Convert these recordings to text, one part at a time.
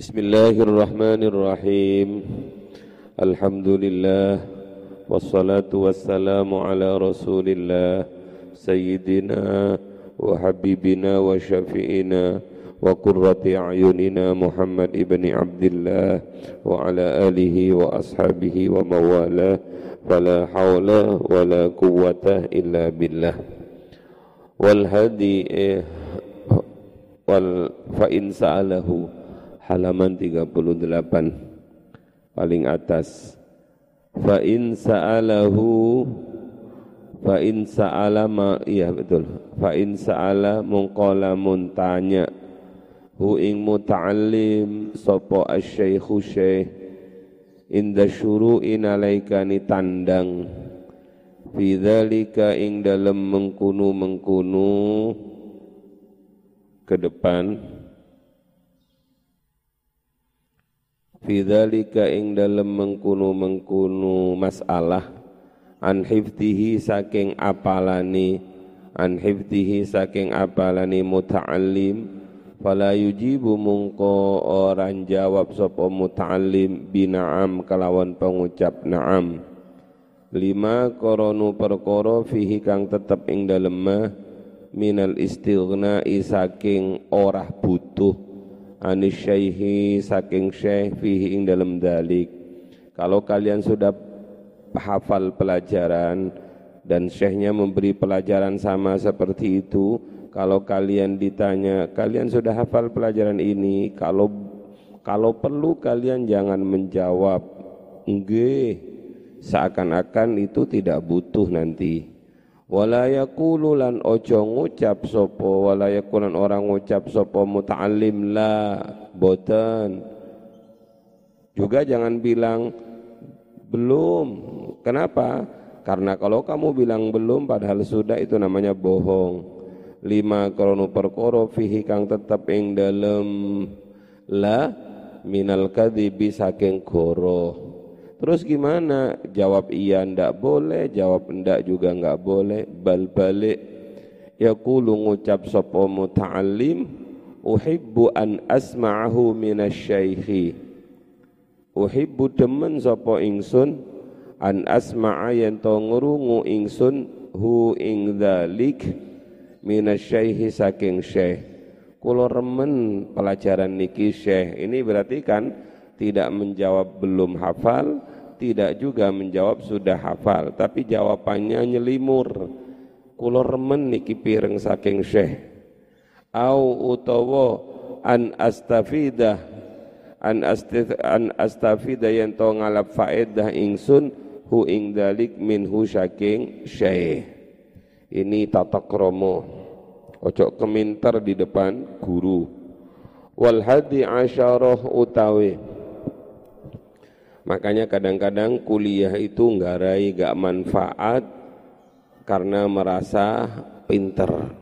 Bismillahirrahmanirrahim Alhamdulillah Wassalatu wassalamu ala rasulillah Sayyidina wa habibina wa syafi'ina Wa qurrati a'yunina Muhammad ibni Abdullah Wa ala alihi wa ashabihi wa mawalah Fala hawla wa la quwwata illa billah Wal hadi eh, wal fa in sa'alahu halaman 38 paling atas. Fa in sa'alahu fa in sa'ala ma iya betul. Fa in sa'ala mungqala muntanya hu ing muta'allim sapa asy-syaikhu syekh inda syuru'in alaikani tandang fi dzalika ing dalem mengkunu-mengkunu ke depan fi dzalika ing dalem mengkunu-mengkunu masalah an saking apalani an saking apalani muta'allim fala yujibu mungko orang jawab sapa muta'allim bina'am kelawan pengucap na'am. Lima koronu perkara fihi kang tetep ing dalem minal istighna saking orah butuh anis syaihi saking syekh fihi ing dalam dalik. Kalau kalian sudah hafal pelajaran dan syekhnya memberi pelajaran sama seperti itu kalau kalian ditanya kalian sudah hafal pelajaran ini? Kalau kalau perlu kalian jangan menjawab enggak seakan-akan itu tidak butuh nanti wala yaqulu lan ojo ngucap sapa wala yakulan orang ngucap sapa muta'allim la boten. Juga jangan bilang belum. Kenapa? Karena kalau kamu bilang belum padahal sudah itu namanya bohong. Lima krono perkoro fihi kang tetap ing dalem. La minal kadhibi saking goro Terus gimana? Jawab iya ndak boleh, jawab ndak juga enggak boleh. Bal balik yaqulu ngucap sapa muta'allim uhibbu an asma'ahu minasyaikhi. Uhibbu demen sapa ingsun an asma'a yen to ngrungu ingsun hu ing dzalik minasyaikhi saking syekh. Kula remen pelajaran niki syekh. Ini berarti kan tidak menjawab belum hafal, tidak juga menjawab sudah hafal, tapi jawabannya nyelimur. Kulo remen niki pireng saking syekh. Au utawa an astafidah an astif an astafida yen to ngalap faedah ingsun hu ing dalik minhu saking syekh. Ini tata kromo. Ojo keminter di depan guru. Wal hadi asyarah utawi Makanya kadang-kadang kuliah itu nggarai gak manfaat karena merasa pinter.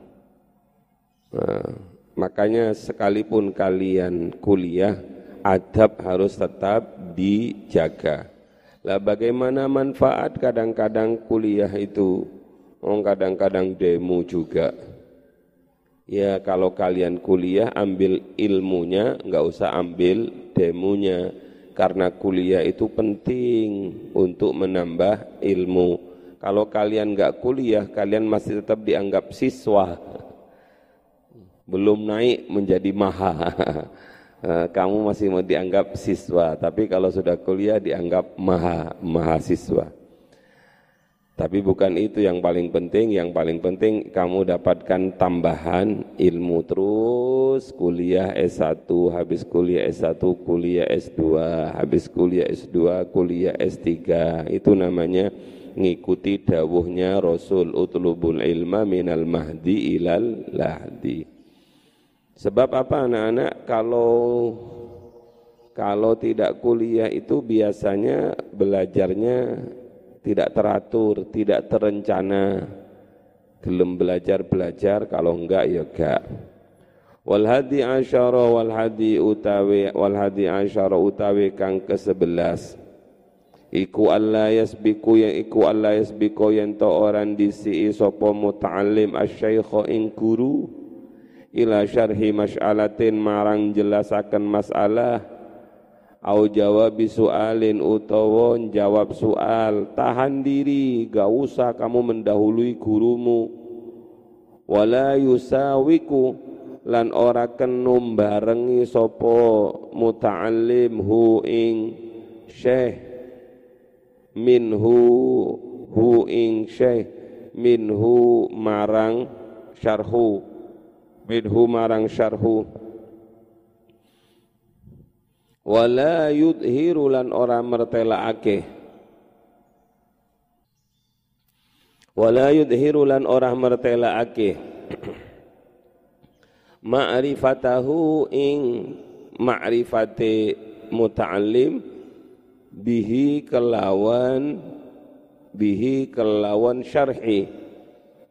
Nah, makanya sekalipun kalian kuliah, adab harus tetap dijaga. Lah bagaimana manfaat kadang-kadang kuliah itu? Oh, kadang-kadang demo juga. Ya kalau kalian kuliah ambil ilmunya, nggak usah ambil demonya karena kuliah itu penting untuk menambah ilmu. Kalau kalian nggak kuliah, kalian masih tetap dianggap siswa. Belum naik menjadi maha. Eh, kamu masih mau dianggap siswa, tapi kalau sudah kuliah dianggap maha, mahasiswa. Tapi bukan itu yang paling penting, yang paling penting kamu dapatkan tambahan ilmu terus kuliah S1, habis kuliah S1, kuliah S2, habis kuliah S2, kuliah S3. Itu namanya ngikuti dawuhnya Rasul utlubul ilma minal mahdi ilal lahdi. Sebab apa anak-anak kalau kalau tidak kuliah itu biasanya belajarnya tidak teratur, tidak terencana. Gelem belajar-belajar kalau enggak ya enggak. Wal hadi asyara wal hadi utawi wal hadi asyara utawi kang ke-11. Iku Allah yasbiku yang iku Allah yasbiku yang to orang disi sapa muta'allim asyaikha ing guru ila syarhi mas'alatin marang jelasaken masalah au jawab soalin utawa jawab soal tahan diri gak usah kamu mendahului gurumu. Wala yusawiku lan ora kenum barengi sapa muta'allim hu ing syekh. Minhu hu ing syekh. Minhu marang syarhu. Minhu marang syarhu wala yudhiru lan ora mertelaake wala yudhiru lan ora mertelaake ma'rifatahu ing ma'rifate muta'allim bihi kelawan bihi kelawan syarhi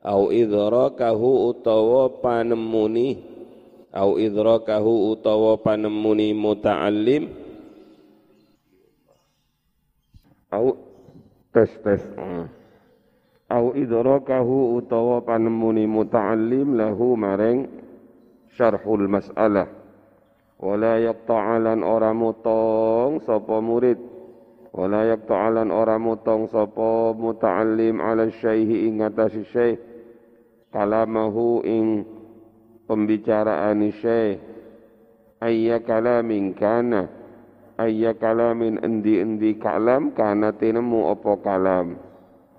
au idrakahu utawa panemuni au idrakahu utawa panemuni muta'allim. Au tes tes. Au idrakahu utawa panemuni muta'allim lahu maring syarhul mas'alah. Wala yaqta'alan ora mutong sapa murid. Wala yaqta'alan ora mutong sapa muta'allim ala syaihi ing atase syekh kalamahu ing pembicaraan syekh ayya kalamin kana ayya kalamin endi-endi kalam kana tinemu apa kalam?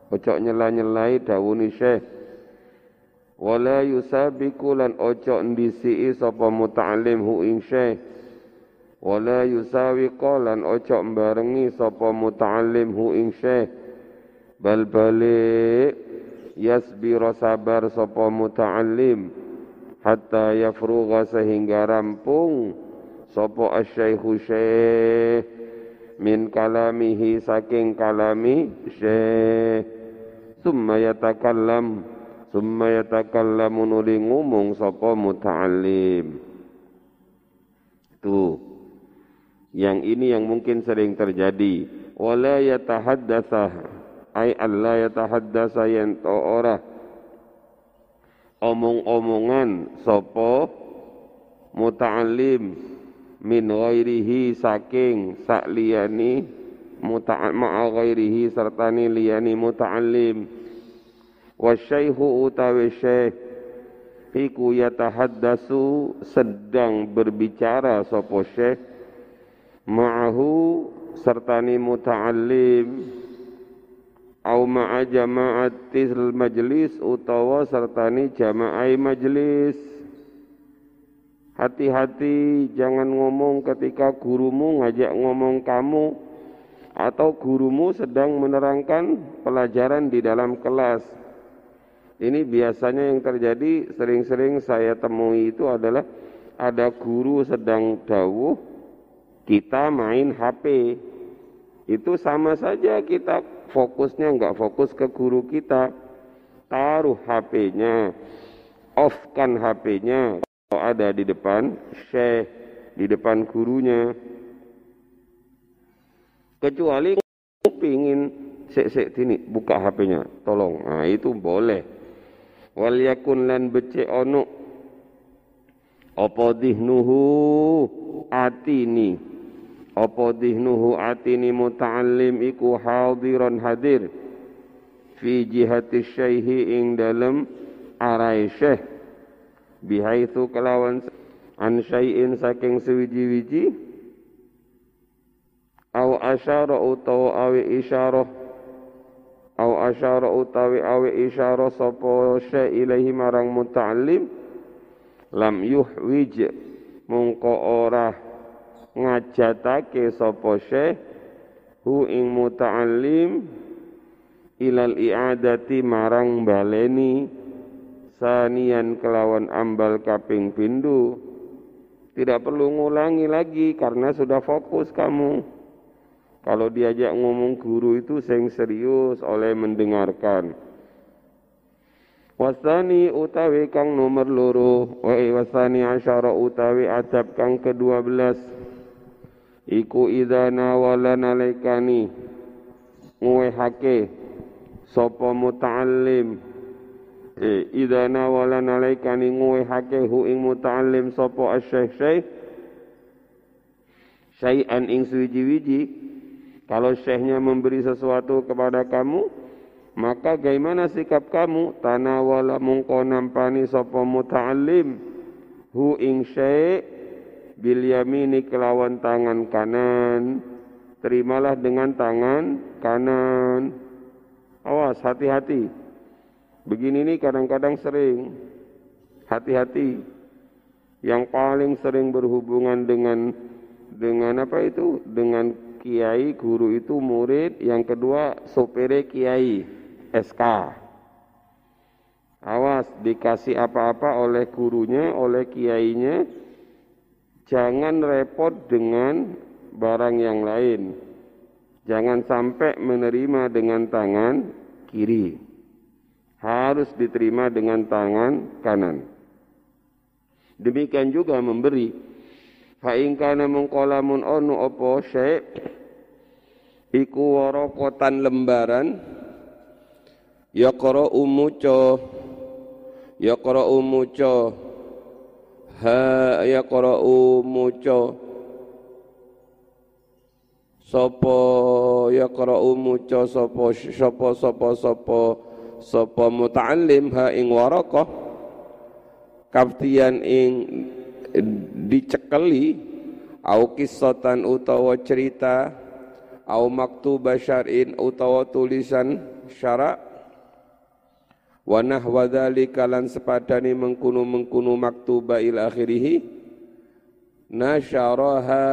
Ojo nyela-nyelai dawuni syekh. Wala yusabiku lan ojo ndisi sapa muta'allim hu ing syekh. Wala yusawi lan ojo mbarengi sapa muta'allim hu ing syekh. Bal balik yasbira sabar sapa muta'allim hatta yafrugha sehingga rampung. Sapa asyaikhu syekh min kalamihi saking kalami syekh. Summa yatakallam summa yatakallamu nuli ngomong sapa muta'allim. Tuh. Yang ini yang mungkin sering terjadi. Wala yatahaddatsa ay Allah yatahaddasa yang ora omong-omongan sopo muta'alim min ghairihi saking sak liyani muta'al ma'a ghairihi sertani liyani muta'alim wa syaihu utawi syekh iku yatahaddasu sedang berbicara sopo syekh ma'ahu sertani muta'alim au ma'a jama'atil majlis utawa sertani jama'ai majlis. Hati-hati jangan ngomong ketika gurumu ngajak ngomong kamu atau gurumu sedang menerangkan pelajaran di dalam kelas. Ini biasanya yang terjadi sering-sering saya temui itu adalah ada guru sedang dawuh kita main HP itu sama saja kita fokusnya nggak fokus ke guru kita. Taruh HP-nya off-kan HP-nya kalau ada di depan syekh di depan gurunya. Kecuali pingin sek-sek ini buka HP-nya tolong. Nah itu boleh. Wal yakun lan becek ono apa dihnuhu? Atini apa dihnuhu atini muta'allim iku hadiran hadir fi jihati syaihi ing dalam arai syekh. Bihaitsu kelawan an syai'in saking sewiji-wiji. Au asyara utawa awi isyarah. Au asyara utawi awi isyarah sapa syekh ilahi marang muta'allim. Lam yuhwij. Mungko ora ngajatake sapa syekh hu ing muta'allim ilal i'adati marang baleni sanian kelawan ambal kaping pindu. Tidak perlu ngulangi lagi karena sudah fokus kamu. Kalau diajak ngomong guru itu sing serius oleh mendengarkan. Wasani utawi kang nomor loro. Wa wasani asyara utawi adab kang kedua belas iku idza nawala nalekani. Nguwehake sapa muta'allim. Eh idza nawala nalaikani hake hu ing muta'allim sapa asy-syekh syekh syai'an ing suwiji-wiji kalau syekhnya memberi sesuatu kepada kamu maka bagaimana sikap kamu? Tanawala mungko nampani sapa muta'allim. Hu ing syai' bil yamini kelawan tangan kanan terimalah dengan tangan kanan awas hati-hati Begini ini kadang-kadang sering hati-hati. Yang paling sering berhubungan dengan dengan apa itu? Dengan kiai, guru itu murid, yang kedua sopere kiai, SK. Awas dikasih apa-apa oleh gurunya, oleh kiainya, jangan repot dengan barang yang lain. Jangan sampai menerima dengan tangan kiri harus diterima dengan tangan kanan. Demikian juga memberi. Fa in kana mungqalamun onu apa syai' iku warokotan lembaran yaqra umuca yaqra umuca ha yaqra umuca sapa yaqra umuca sapa sapa sapa sapa sapa muta'allim ha ing waraqah kaftian ing dicekeli au kisatan utawa cerita au maktuba syar'in utawa tulisan syara' wa nahwa dzalika lan sepadani mengkunu mengkunu maktuba ila akhirih nasyaraha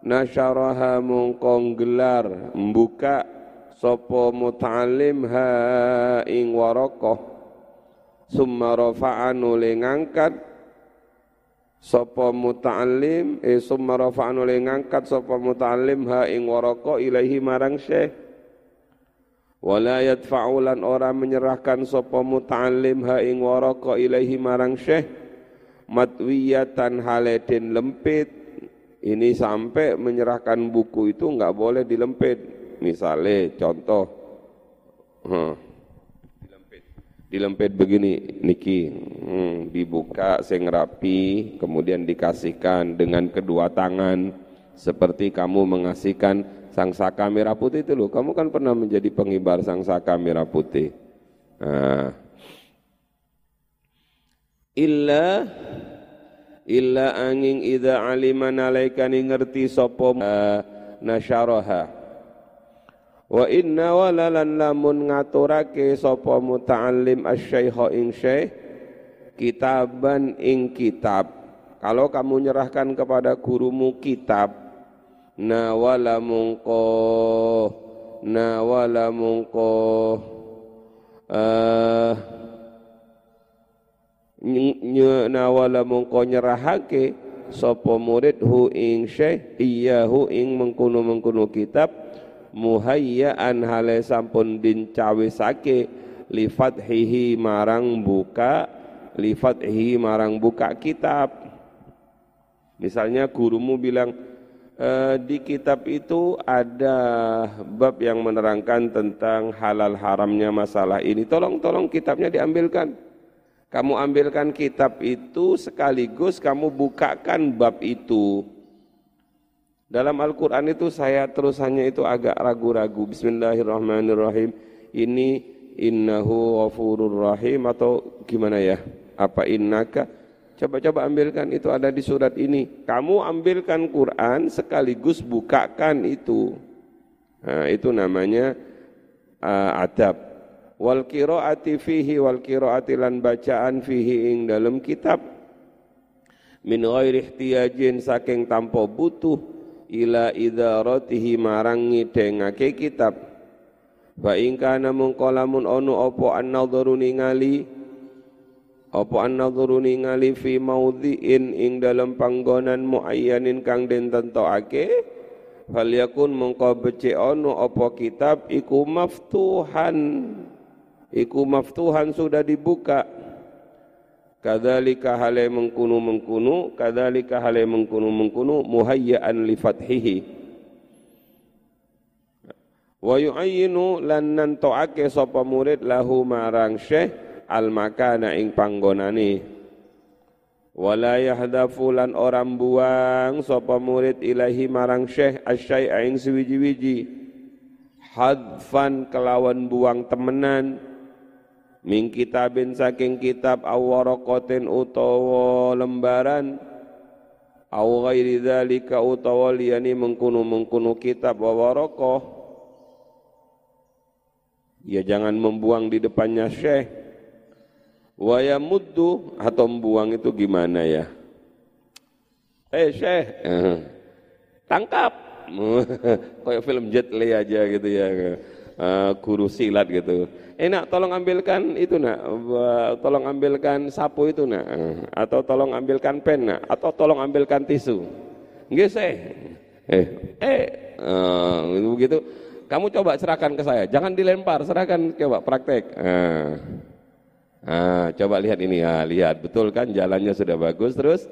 nasyaraha mungkong gelar membuka sapa muta'allim ha ing waraqah summa rafa'anu le ngangkat sapa muta'allim eh summa rafa'anu le ngangkat sapa muta'allim ha ing waraqah ilahi marang syekh wala yadfa'u lan ora menyerahkan sapa muta'allim ha ing waraqah ilahi marang syekh. Matwiyatan haleden lempit. Ini sampai menyerahkan buku itu enggak boleh dilempit. Misalnya contoh. Hmm, dilempit. Dilempit begini niki. Hmm, dibuka sing rapi kemudian dikasihkan dengan kedua tangan. Seperti kamu mengasihkan sang saka merah putih itu loh kamu kan pernah menjadi pengibar sang saka merah putih nah. illa illa angin ida aliman alaikani ngerti sopo uh, nasyaraha Wa inna walalan lamun ngaturake sapa muta'allim asy-syaikha ing syekh kitaban ing kitab. Kalau kamu nyerahkan kepada gurumu kitab, na wala mungko na wala mungko uh, na wala mungko nyerahake sapa murid hu ing syekh iya hu ing mengkuno kitab muhayyaan hale sampun din cawisake li fathihi marang buka li fathihi marang buka kitab. Misalnya gurumu bilang di kitab itu ada bab yang menerangkan tentang halal haramnya masalah ini tolong tolong kitabnya diambilkan kamu ambilkan kitab itu sekaligus kamu bukakan bab itu dalam Al-Quran itu saya terusannya itu agak ragu-ragu. Bismillahirrahmanirrahim. Ini innahu ghafurur rahim atau gimana ya? Apa innaka? Coba-coba ambilkan itu ada di surat ini. Kamu ambilkan Quran sekaligus bukakan itu. Nah, itu namanya uh, adab. Wal qiraati fihi wal qiraati lan bacaan fihi ing dalam kitab min ghairi ihtiyajin saking tanpa butuh ila idaratihi marang ngidengake kitab fa ing kana mungkolamun ono apa an-nadharu ningali apa an-nadharu ningali fi maudhi'in ing dalam panggonan muayyanin kang den tentokake? Fal yakun mungko becik ono apa kitab iku maftuhan. Iku maftuhan sudah dibuka. Kadzalika hale mengkunu mengkunu kadzalika hale mengkunu mengkunu muhayyaan li fathihi wa yu'ayyinu lan nantoake sapa murid lahu marang syekh al makana ing panggonane. Wala yahdafu lan orang buang sapa murid ilahi marang syekh asyai ing suwiji-wiji hadfan kelawan buang temenan. Min kitabin saking kitab awaraqatin utawa lembaran. Au ghairi dzalika utawa liyani mengkunu-mengkunu kitab wa ya jangan membuang di depannya syekh wa yamuddu atau membuang itu gimana ya? Eh syekh. Tangkap. Kayak film Jet Li aja gitu ya. Uh, guru silat gitu. Enak tolong ambilkan itu nak. Tolong ambilkan sapu itu nak. Atau tolong ambilkan pen nak. Atau tolong ambilkan tisu. Nggih eh eh eh uh, begitu. Kamu coba serahkan ke saya, jangan dilempar, serahkan. Coba praktek. Nah, nah coba lihat ini, ya, lihat betul kan jalannya sudah bagus terus.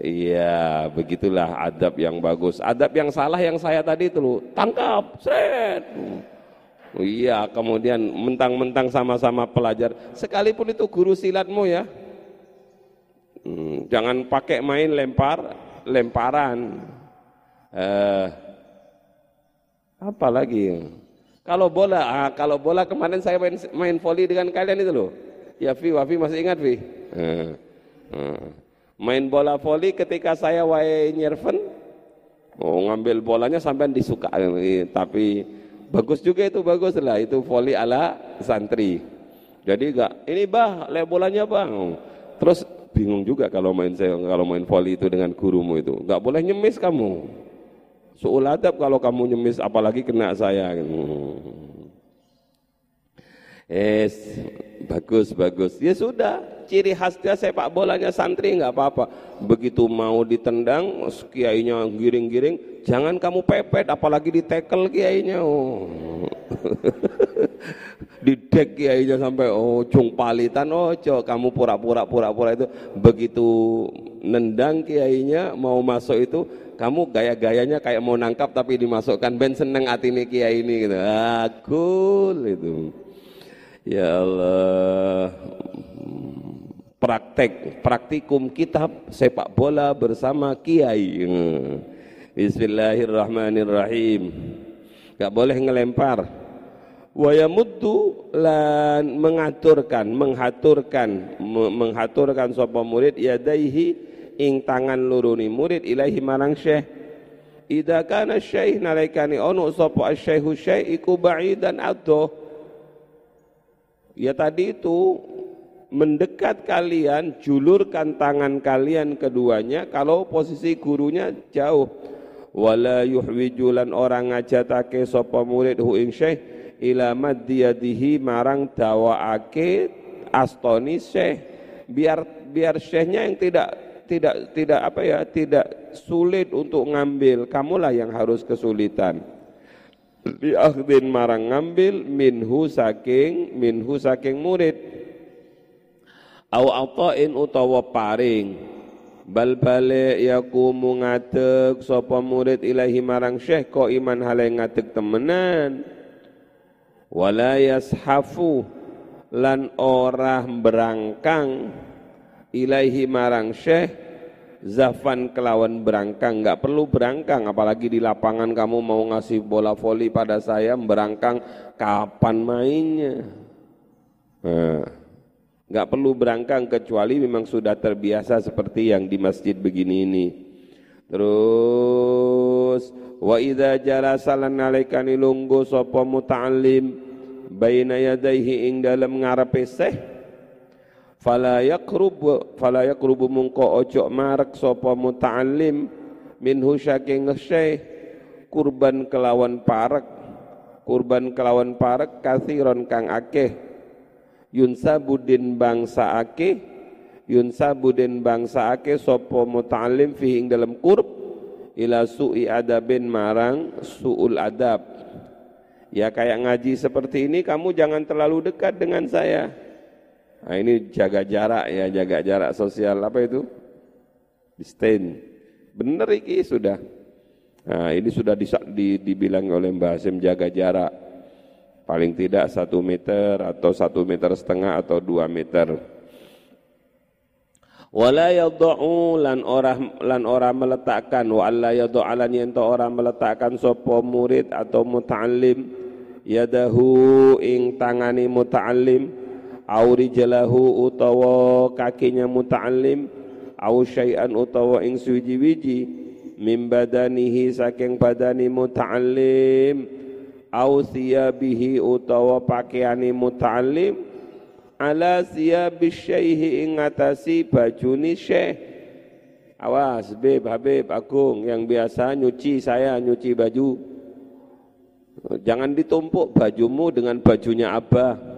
Iya, begitulah adab yang bagus. Adab yang salah yang saya tadi itu tangkap, seret. Oh, iya, kemudian mentang-mentang sama-sama pelajar, sekalipun itu guru silatmu ya, hmm, jangan pakai main lempar, lemparan. Eh, apa lagi? Kalau bola, ah, kalau bola kemarin saya main, main volley dengan kalian itu loh. Ya Vi, Wafi masih ingat? Hmm. Hmm. Main bola volley ketika saya wae nyerven, oh ngambil bolanya sampai disuka, tapi bagus juga itu bagus lah itu volley ala santri. Jadi enggak, ini bah, le bolanya bang. Terus bingung juga kalau main saya kalau main volley itu dengan gurumu itu, enggak boleh nyemis kamu. Suul adab kalau kamu nyemis apalagi kena saya. Es, bagus bagus. Ya sudah, ciri khasnya sepak bolanya santri nggak apa-apa. Begitu mau ditendang, kiainya giring-giring, jangan kamu pepet, apalagi ditekel kiainya. Oh. Didek kiainya sampai oh cung palitan, oh cok kamu pura-pura pura-pura itu begitu nendang kiainya mau masuk itu kamu gaya-gayanya kayak mau nangkap tapi dimasukkan ben seneng hati ini kiai ini gitu. Ah, cool itu. Ya Allah. Praktek, praktikum kitab sepak bola bersama kiai. Bismillahirrahmanirrahim. Gak boleh ngelempar. Wayamuddu lan mengaturkan, menghaturkan, menghaturkan sapa murid yadaihi ing tangan luruni murid ilahi marang syekh Ida kana syekh nalaikani ono sapa syekhu syekh iku ba'idan adoh Ya tadi itu mendekat kalian, julurkan tangan kalian keduanya kalau posisi gurunya jauh. Wala yuhwijulan orang ngajatake sapa murid hu ing syekh ila maddiyadihi marang dawaake astoni syekh. Biar biar syekhnya yang tidak tidak tidak apa ya tidak sulit untuk ngambil. Kamulah yang harus kesulitan diakhdin marang ngambil minhu saking minhu saking murid. Au atain utawa paring. Bal bale yakumu ngadeg sapa murid ilahi marang syekh ko iman hale ngadeg temenan? Wala yashafu lan ora berangkang ilaihi marang syekh zafan kelawan berangkang nggak perlu berangkang apalagi di lapangan kamu mau ngasih bola voli pada saya berangkang kapan mainnya? Nah, nggak perlu berangkang kecuali memang sudah terbiasa seperti yang di masjid begini ini. Terus wa idza jalasa lan nalikani lungguh sapa muta'allim baina yadayhi ing dalem ngarepe fala yaqrub fala yaqrubu mungko ojo marak sapa muta'allim minhu saking syekh. Kurban kelawan parek kurban kelawan parek kathiron kang akeh. Yunsa budin bangsa akeh yunsa budin bangsa akeh sapa muta'allim fi ing dalam kurb ila su'i adabin marang su'ul adab. Ya kayak ngaji seperti ini kamu jangan terlalu dekat dengan saya Nah, ini jaga jarak ya, jaga jarak sosial apa itu? Distain. Benar iki sudah. Nah, ini sudah di, di, dibilang oleh Mbah Hasim jaga jarak. paling tidak satu meter atau satu meter setengah atau dua meter wala yadau lan ora lan ora meletakkan wa alla yadau lan ora meletakkan sapa murid atau muta'allim yadahu ing tangani muta'allim au rijlahu utawa kakinya muta'allim au syai'an utawa ing suji-wiji min badanihi saking badani muta'allim au thiyabihi utawa pakaiani muta'allim ala thiyabi syaihi ing atasi bajuni syekh. Awas beb habib agung yang biasa nyuci saya nyuci baju. Jangan ditumpuk bajumu dengan bajunya abah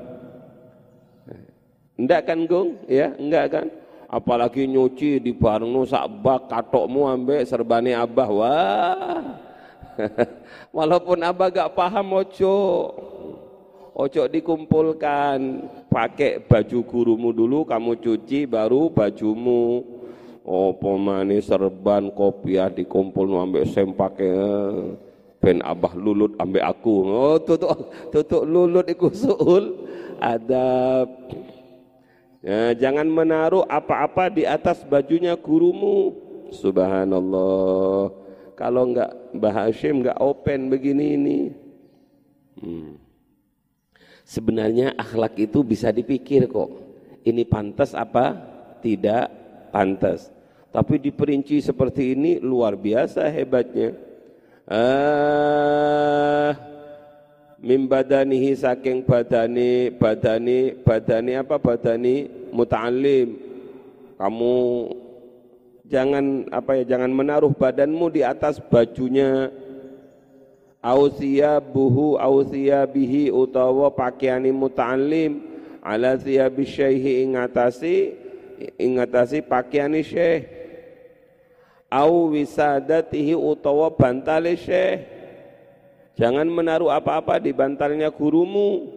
enggak kan gong ya enggak kan? Apalagi nyuci di bareng sak bak katokmu ambek serbane abah. Wah. Walaupun abah gak paham ojo. Ojo dikumpulkan. Pakai baju gurumu dulu Kamu cuci baru bajumu. Oh pemani serban kopiah dikumpul ambek sempake ben abah lulut ambek aku. Oh tutuk tutuk lulut iku suul adab ya, jangan menaruh apa-apa di atas bajunya gurumu subhanallah kalau enggak Mbah Hashim enggak open begini ini. Hmm. Sebenarnya akhlak itu bisa dipikir kok. Ini pantas apa? Tidak pantas. Tapi diperinci seperti ini luar biasa hebatnya. Ah, mim badanihi saking badani badani badani apa? Badani muta'allim. Kamu jangan apa ya jangan menaruh badanmu di atas bajunya. Buhu ausia bihi utawa pakaiani muta'allim. Ala thiyabi syaihi ingatasi ingatasi pakaiani syekh. Au wisadatihi utawa bantale syekh jangan menaruh apa-apa di bantalnya gurumu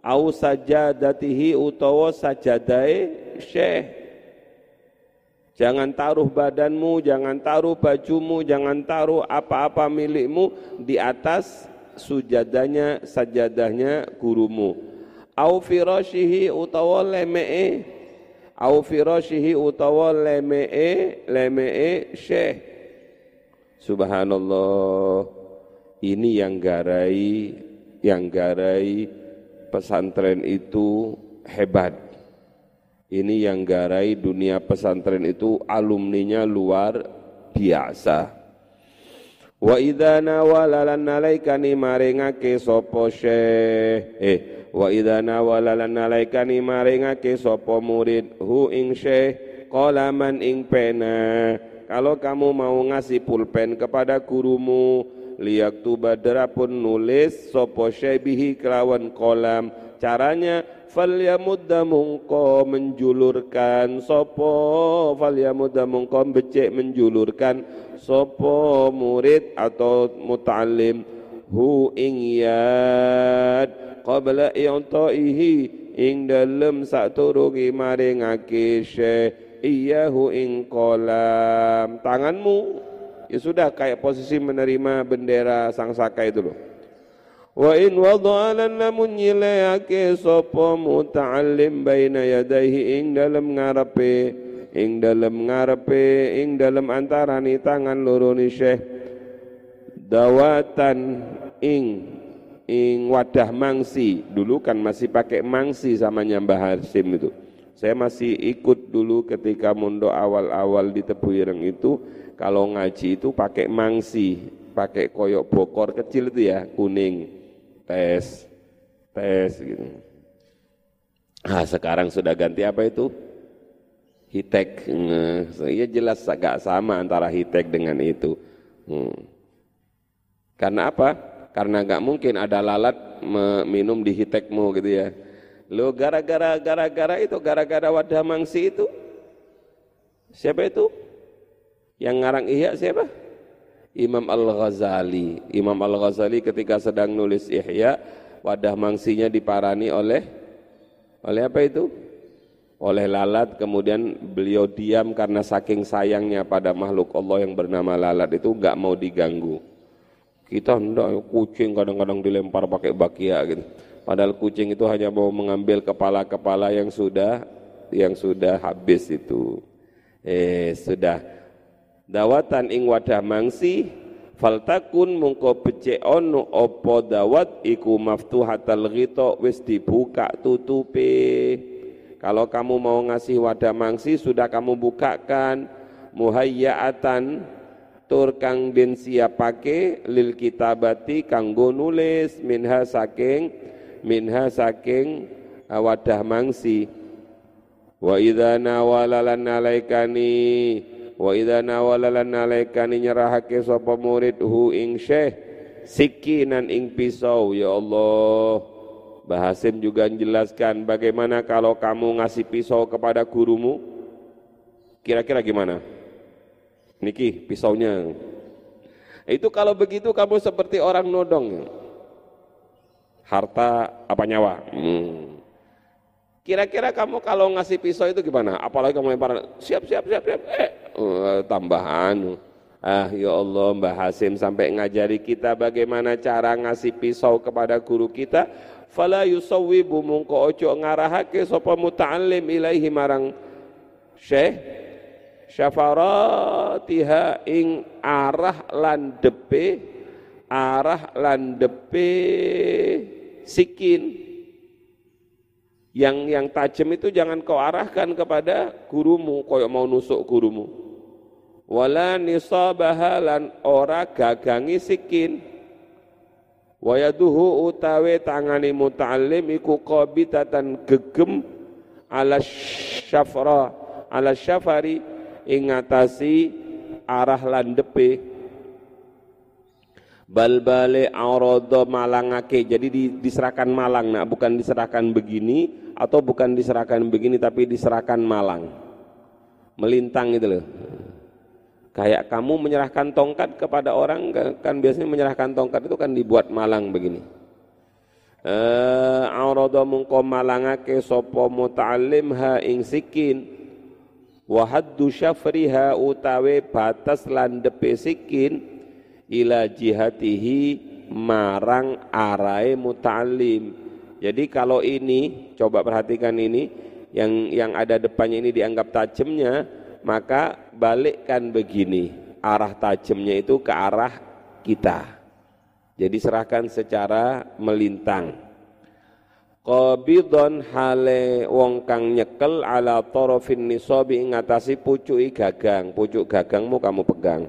au sajadatihi utawa sajadae syekh Jangan taruh badanmu, jangan taruh bajumu, jangan taruh apa-apa milikmu di atas sujadanya, sajadahnya gurumu. Au firashihi utawa lemee au firashihi utawa lemee lemee syekh. Subhanallah. Ini yang garai yang garai pesantren itu hebat. Ini yang garai dunia pesantren itu alumninya luar biasa. Wa idza nawalalan nalaikani maringake sapa syekh. Eh wa idza nawalalan nalaikani maringake sapa murid. Hu ing syekh qala man ing pena kalau kamu mau ngasih pulpen kepada gurumu liyak tu pun nulis sapa syekh bihi kelawan kolam. Caranya falyamudda mungko menjulurkan. Sopo falyamudda mungko becek menjulurkan. Sopo murid atau muta'allim. Hu ing yad qabla i'ta'ihi. Ing dalem saturungi maringake syekh. Iyahu ing kolam. Tanganmu ya sudah kayak posisi menerima bendera sang saka itu loh. Wa in wada'alan lamun nyileake sapa muta'allim baina yadaihi ing dalem ngarepe ing dalem ngarepe ing dalem antarane tangan loro ni syekh dawatan ing ing wadah mangsi. Dulu kan masih pakai mangsi sama Mbah Hasim itu. Saya masih ikut dulu ketika mondok awal-awal di Tebu itu kalau ngaji itu pakai mangsi pakai koyok bokor kecil itu ya kuning tes, tes gitu. Nah, sekarang sudah ganti apa itu? Hitek. Ya jelas agak sama antara hitek dengan itu. Hmm. Karena apa? Karena nggak mungkin ada lalat minum di hitekmu gitu ya. Lo gara-gara gara-gara itu gara-gara wadah mangsi itu. Siapa itu? Yang ngarang ihya siapa? Imam Al-Ghazali. Imam Al-Ghazali ketika sedang nulis Ihya, wadah mangsinya diparani oleh oleh apa itu? Oleh lalat, kemudian beliau diam karena saking sayangnya pada makhluk Allah yang bernama lalat itu nggak mau diganggu. Kita hendak kucing kadang-kadang dilempar pakai bakia gitu. Padahal kucing itu hanya mau mengambil kepala-kepala yang sudah yang sudah habis itu. Eh sudah dawatan ing wadah mangsi faltakun mungko becek ono opo dawat iku maftuhatal ghita wis dibuka tutupe. Kalau kamu mau ngasih wadah mangsi sudah kamu bukakan muhayyaatan tur kang den siapake lil kitabati kanggo nulis minha saking minha saking wadah mangsi wa idza nawala lan alaikani wa idza nawala lan alaikani nyerahake sapa murid hu ing syekh sikinan ing pisau ya Allah Bahasim juga menjelaskan bagaimana kalau kamu ngasih pisau kepada gurumu kira-kira gimana? Niki pisaunya. Itu kalau begitu kamu seperti orang nodong. Harta apa nyawa? Hmm. Kira-kira kamu kalau ngasih pisau itu gimana? Apalagi kamu lempar siap siap siap siap. Eh, uh, tambahan. Ah ya Allah Mbah Hasim sampai ngajari kita bagaimana cara ngasih pisau kepada guru kita. Fala yusawwibu mungko ojo ngarahake sapa muta'allim ilaihi marang syekh syafaratiha ing arah landepe arah landepe sikin yang yang tajam itu jangan kau arahkan kepada gurumu koyok mau nusuk gurumu. Wala nisabaha lan ora gagangi sikin. Wayaduhu utawe tangani muta'allim iku qabitatan gegem ala syafra ala syafari ingatasi arah landepe bal bale arodo malangake. Jadi diserahkan malang nak bukan diserahkan begini atau bukan diserahkan begini tapi diserahkan malang. Melintang gitu loh. Kayak kamu menyerahkan tongkat kepada orang kan biasanya menyerahkan tongkat itu kan dibuat malang begini. Eh arodo mungko malangake sopo muta'allim ha ing sikin. Wa syafriha utawe batas landepe sikin. Ila jihatihi marang arai muta'allim jadi kalau ini coba perhatikan ini yang yang ada depannya ini dianggap tajamnya maka balikkan begini. Arah tajamnya itu ke arah kita. Jadi serahkan secara melintang. Qabidon hale wong kang nyekel ala tarafin nisabi ing ngatasi pucuki gagang. Pucuk gagangmu kamu pegang.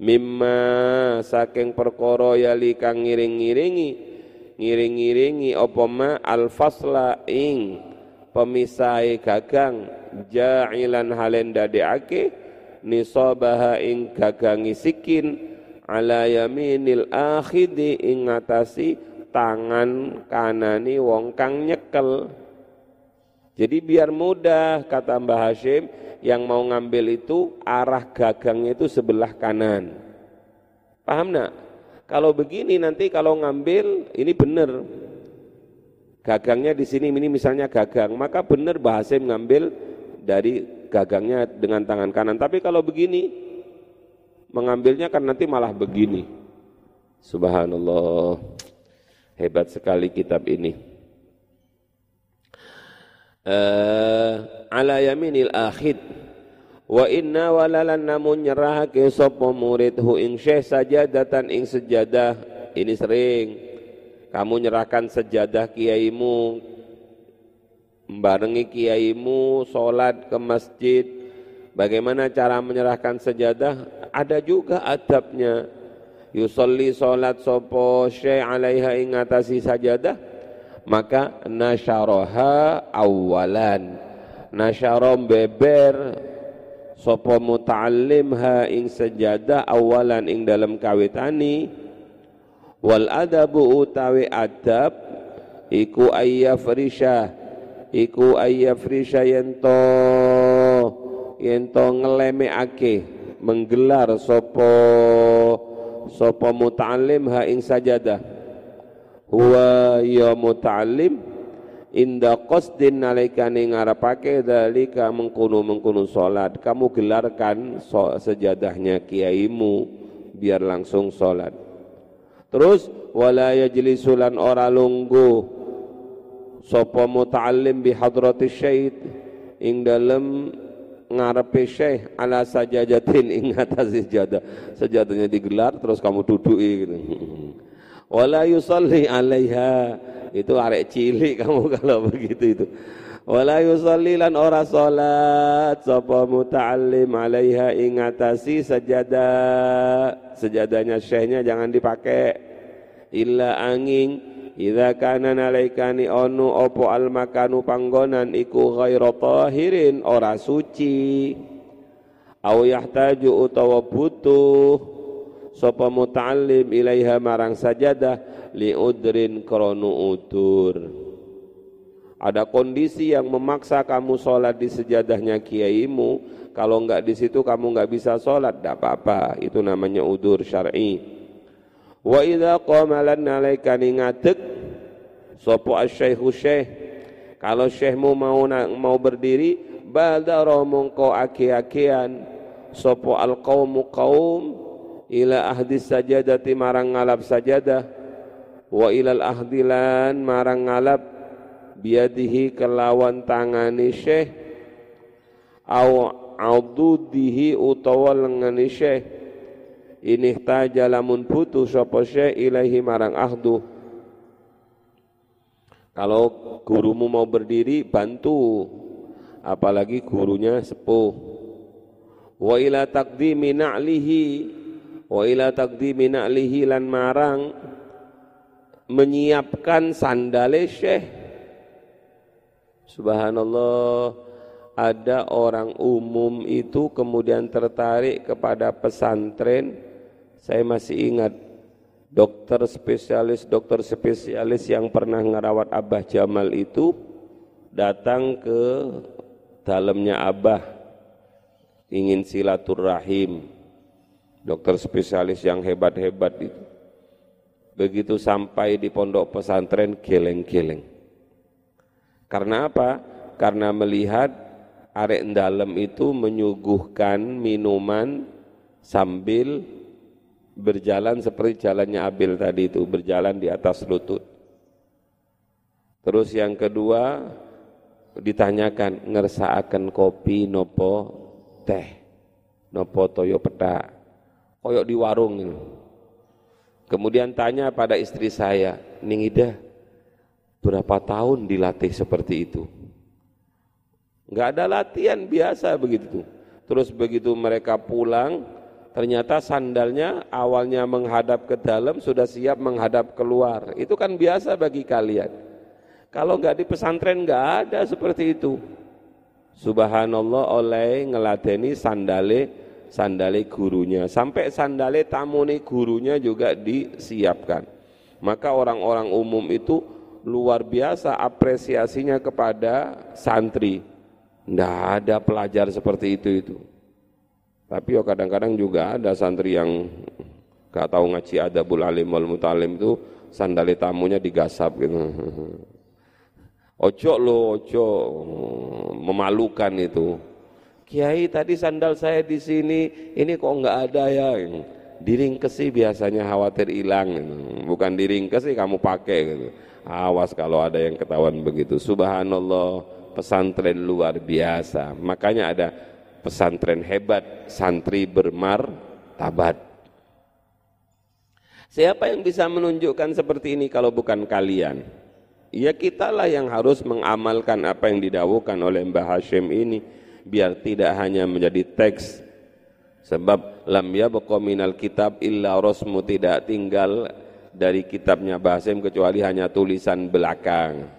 Mimma saking perkara yali kang ngiring-ngiringi ngiring-ngiringi apa ma alfasla ing pemisai gagang ja'ilan halen dadekake nisabaha ing gagangi sikin ala yaminil akhidi ing ngatasi tangan kanani wong kang nyekel. Jadi biar mudah kata Mbah Hashim yang mau ngambil itu arah gagangnya itu sebelah kanan. Paham nak? Kalau begini nanti kalau ngambil ini benar. Gagangnya di sini ini misalnya gagang, maka benar Mbah Hashim ngambil dari gagangnya dengan tangan kanan. Tapi kalau begini mengambilnya kan nanti malah begini. Subhanallah. Hebat sekali kitab ini. Uh, ala yaminil akhid wa inna walalan namun nyerahake sapa murid hu ing syekh sajadatan ing sejadah. Ini sering. Kamu nyerahkan sejadah kiaimu membarengi kiaimu salat ke masjid. Bagaimana cara menyerahkan sejadah? Ada juga adabnya. Yusolli salat sopo syai alaiha ingatasi sajadah maka nasyaroha awalan. Nasyarom beber sopo muta'allim ha ing sajadah awalan ing dalam kawitani. Wal adabu utawi adab iku ayyafrisha iku ayyafrisha yento yento ake menggelar sopo sapa muta'allim ha ing sajadah huwa ya muta'allim inda qasdin nalikane ngarepake dalika mengkono-mengkono salat. Kamu gelarkan sejadahnya kiaimu biar langsung salat. Terus wala yajlisulan ora lunggu sapa muta'allim bi hadrati syait? Ing dalem ngarepe syekh ala sajadatin ing atas sajadah sajadahnya digelar terus kamu duduk gitu. Wala yusalli alaiha itu arek cilik kamu kalau begitu itu. Wala yusalli lan ora salat. Sapa muta'allim alaiha ing atasi sajadah syekhnya jangan dipakai. Illa angin. Idza kana nalaikani onu opo al makanu panggonan iku ghairu tahirin. Ora suci. Au yahtaju utawa butuh sapa muta'allim ilaiha marang sajadah li udrin kronu utur. Ada kondisi yang memaksa kamu sholat di sejadahnya kiaimu. Kalau enggak di situ kamu enggak bisa sholat. Tidak apa-apa. Itu namanya udur syar'i. Wa idza qama lan nalaikani ngadeg sapa asy-syaikhu syekh kalau syekhmu mau mau berdiri badara mongko aki-akian sapa al-qaumu qaum ila ahdi sajadati marang ngalap sajadah. Wa ilal ahdilan marang ngalap biadihi kelawan tangani syekh. Au aududihi utawa lengani syekh. Ini taja lamun butuh sapa syekh ilahi marang ahdu. Kalau gurumu mau berdiri bantu. Apalagi gurunya sepuh. Wa ila taqdimi na'lihi wa ila taqdimi na'lihi lan marang menyiapkan sandale syekh. Subhanallah ada orang umum itu kemudian tertarik kepada pesantren. Saya masih ingat dokter spesialis dokter spesialis yang pernah ngerawat Abah Jamal itu datang ke dalamnya Abah ingin silaturahim dokter spesialis yang hebat-hebat itu begitu sampai di pondok pesantren geleng-geleng karena apa? karena melihat arek dalam itu menyuguhkan minuman sambil berjalan seperti jalannya Abil tadi itu, berjalan di atas lutut. Terus yang kedua ditanyakan ngersaaken kopi nopo teh nopo toyo peta koyok di warung ini. Kemudian tanya pada istri saya, Ningida, berapa tahun dilatih seperti itu? Enggak ada latihan biasa begitu. Terus begitu mereka pulang, Ternyata sandalnya awalnya menghadap ke dalam sudah siap menghadap keluar. Itu kan biasa bagi kalian. Kalau nggak di pesantren nggak ada seperti itu. Subhanallah oleh ngeladeni sandale sandale gurunya sampai sandale tamuni gurunya juga disiapkan. Maka orang-orang umum itu luar biasa apresiasinya kepada santri. Tidak ada pelajar seperti itu itu. Tapi ya kadang-kadang juga ada santri yang gak tahu ngaji adabul alim wal mutalim itu sandali tamunya digasap gitu. Ojo lo, ojo memalukan itu. Kiai tadi sandal saya di sini, ini kok nggak ada ya? Diringkesi biasanya khawatir hilang, bukan diringkesi kamu pakai gitu. Awas kalau ada yang ketahuan begitu. Subhanallah, pesantren luar biasa. Makanya ada pesantren hebat, santri bermar tabat. Siapa yang bisa menunjukkan seperti ini kalau bukan kalian? Ya kitalah yang harus mengamalkan apa yang didawukan oleh Mbah Hashim ini biar tidak hanya menjadi teks sebab lam yabqa minal kitab illa rasmu tidak tinggal dari kitabnya Mbah Hashim kecuali hanya tulisan belakang.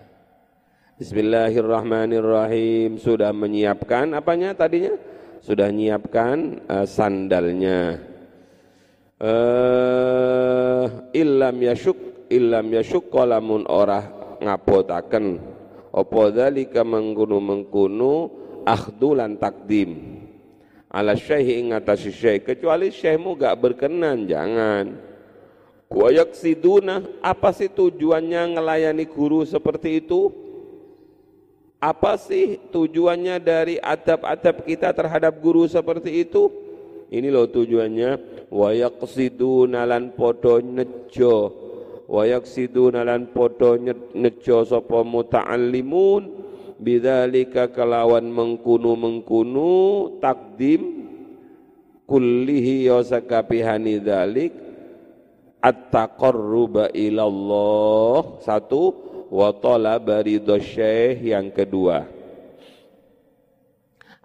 Bismillahirrahmanirrahim sudah menyiapkan apanya tadinya? sudah nyiapkan uh, sandalnya uh, illam yashuk illam yashuk kalamun orah ngapotaken apa dzalika mengkunu mengkunu akhdulan takdim. Ala syekh ing atas syekh kecuali syekhmu gak berkenan jangan. Kuayak siduna apa sih tujuannya ngelayani guru seperti itu? Apa sih tujuannya dari adab-adab kita terhadap guru seperti itu? Ini loh tujuannya. Wa yaqsiduna lan padha nejo wa yaqsiduna lan padha nejo sapa muta'allimun bidzalika kelawan mengkunu-mengkunu takdim kullihi sakabihani dzalik at-taqarruba ilallah. Satu wa talaba syekh. Yang kedua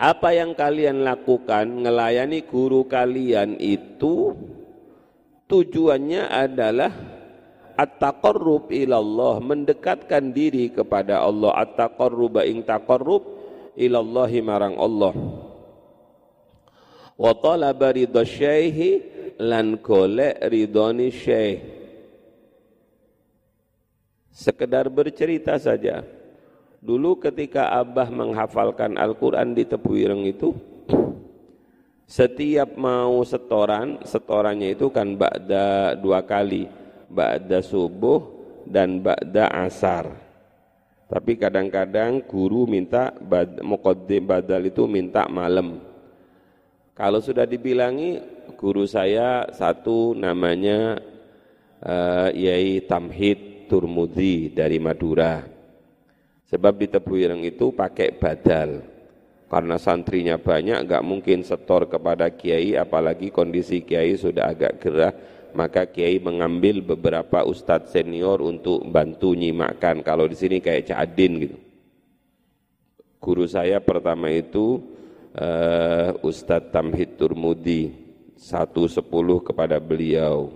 apa yang kalian lakukan ngelayani guru kalian itu tujuannya adalah at-taqarrub ilallah mendekatkan diri kepada Allah. At-taqarrub ing taqarrub ilallahi marang Allah. Wa talaba syekh lan golek ridhoni syekh. Sekedar bercerita saja. Dulu ketika abah menghafalkan Al-Quran di Tebuireng itu setiap mau setoran setorannya itu kan ba'da dua kali ba'da subuh dan ba'da asar tapi kadang-kadang guru minta bad, muqaddim badal itu minta malam kalau sudah dibilangi guru saya satu namanya uh, Yai Tamhid Turmudi dari Madura. Sebab di Tebuireng itu pakai badal. Karena santrinya banyak, nggak mungkin setor kepada kiai, apalagi kondisi kiai sudah agak gerah, maka kiai mengambil beberapa ustadz senior untuk bantu nyimakkan. Kalau di sini kayak Cadin gitu. Guru saya pertama itu uh, Ustadz Tamhid Turmudi satu sepuluh kepada beliau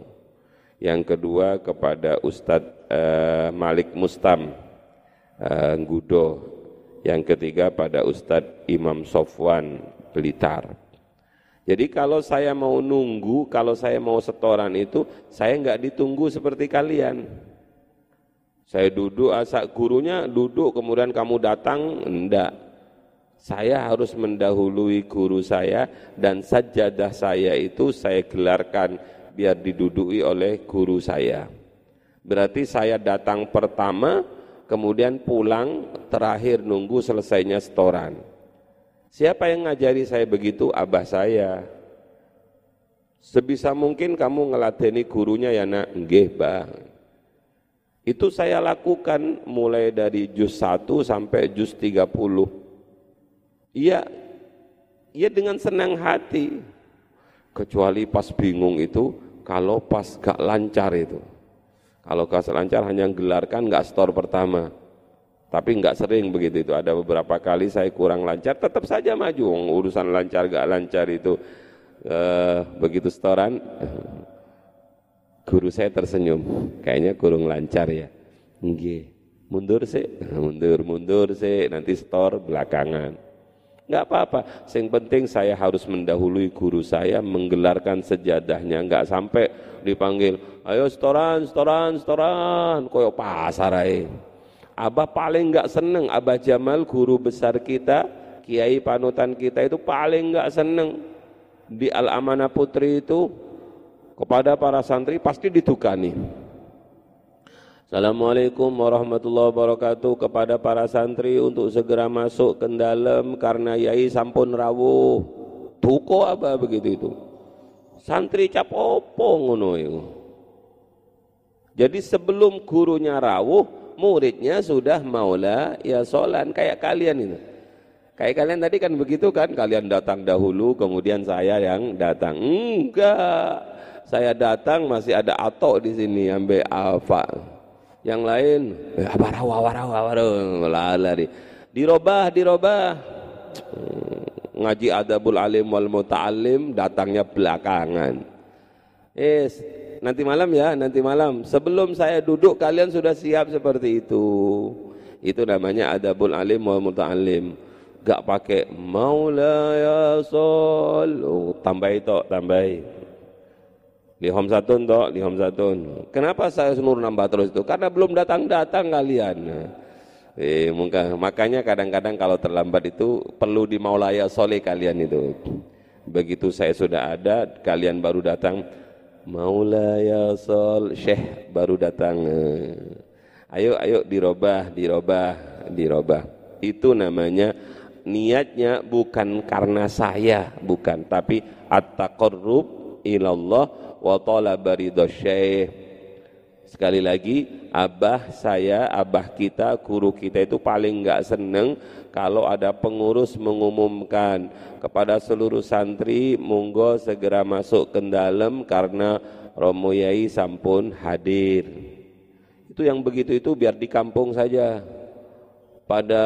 yang kedua kepada Ustadz uh, Malik Mustam uh, Ngudo yang ketiga pada Ustadz Imam Sofwan Blitar jadi kalau saya mau nunggu kalau saya mau setoran itu saya nggak ditunggu seperti kalian saya duduk asak gurunya duduk kemudian kamu datang enggak saya harus mendahului guru saya dan sajadah saya itu saya gelarkan biar diduduki oleh guru saya. Berarti saya datang pertama, kemudian pulang, terakhir nunggu selesainya setoran. Siapa yang ngajari saya begitu? Abah saya. Sebisa mungkin kamu ngeladeni gurunya ya nak, nggih bah. Itu saya lakukan mulai dari juz 1 sampai juz 30 Iya, iya dengan senang hati. Kecuali pas bingung itu, kalau pas gak lancar itu. Kalau gak lancar hanya gelarkan gak store pertama. Tapi nggak sering begitu itu. Ada beberapa kali saya kurang lancar, tetap saja maju. Urusan lancar gak lancar itu uh, begitu setoran. Guru saya tersenyum, kayaknya kurang lancar ya. Nggih, mundur sih, mundur mundur sih, nanti store belakangan. Enggak apa-apa. Yang penting saya harus mendahului guru saya menggelarkan sejadahnya. Enggak sampai dipanggil, ayo setoran, setoran, setoran. Koyo pasar aja. Abah paling enggak seneng, Abah Jamal guru besar kita, kiai panutan kita itu paling enggak seneng. Di Al-Amanah Putri itu kepada para santri pasti ditukani. Assalamualaikum warahmatullahi wabarakatuh kepada para santri untuk segera masuk ke dalam karena yai sampun rawuh. Tuko apa begitu itu? Santri cap opo ngono. Jadi sebelum gurunya rawuh, muridnya sudah maula ya solan kayak kalian itu. Kayak kalian tadi kan begitu kan, kalian datang dahulu kemudian saya yang datang. Enggak. Saya datang masih ada atok di sini ambil alfa yang lain eh, warawa warawa warawa lari dirobah dirobah hmm, ngaji adabul alim wal muta'alim datangnya belakangan yes nanti malam ya nanti malam sebelum saya duduk kalian sudah siap seperti itu itu namanya adabul alim wal muta'alim gak pakai maula ya sol oh, tambah itu tambah Lihom satun toh, lihom satun. Kenapa saya suruh nambah terus itu? Karena belum datang-datang kalian. Eh, mungkin, makanya kadang-kadang kalau terlambat itu perlu di maulaya soleh kalian itu. Begitu saya sudah ada, kalian baru datang. Maulaya sol, syekh baru datang. Ayo, ayo dirobah, dirobah, dirobah. Itu namanya niatnya bukan karena saya, bukan, tapi at-taqarrub ilallah wa talaba syekh. Sekali lagi, abah saya, abah kita, guru kita itu paling enggak seneng kalau ada pengurus mengumumkan kepada seluruh santri, monggo segera masuk ke dalam karena Romo Yai sampun hadir. Itu yang begitu itu biar di kampung saja. Pada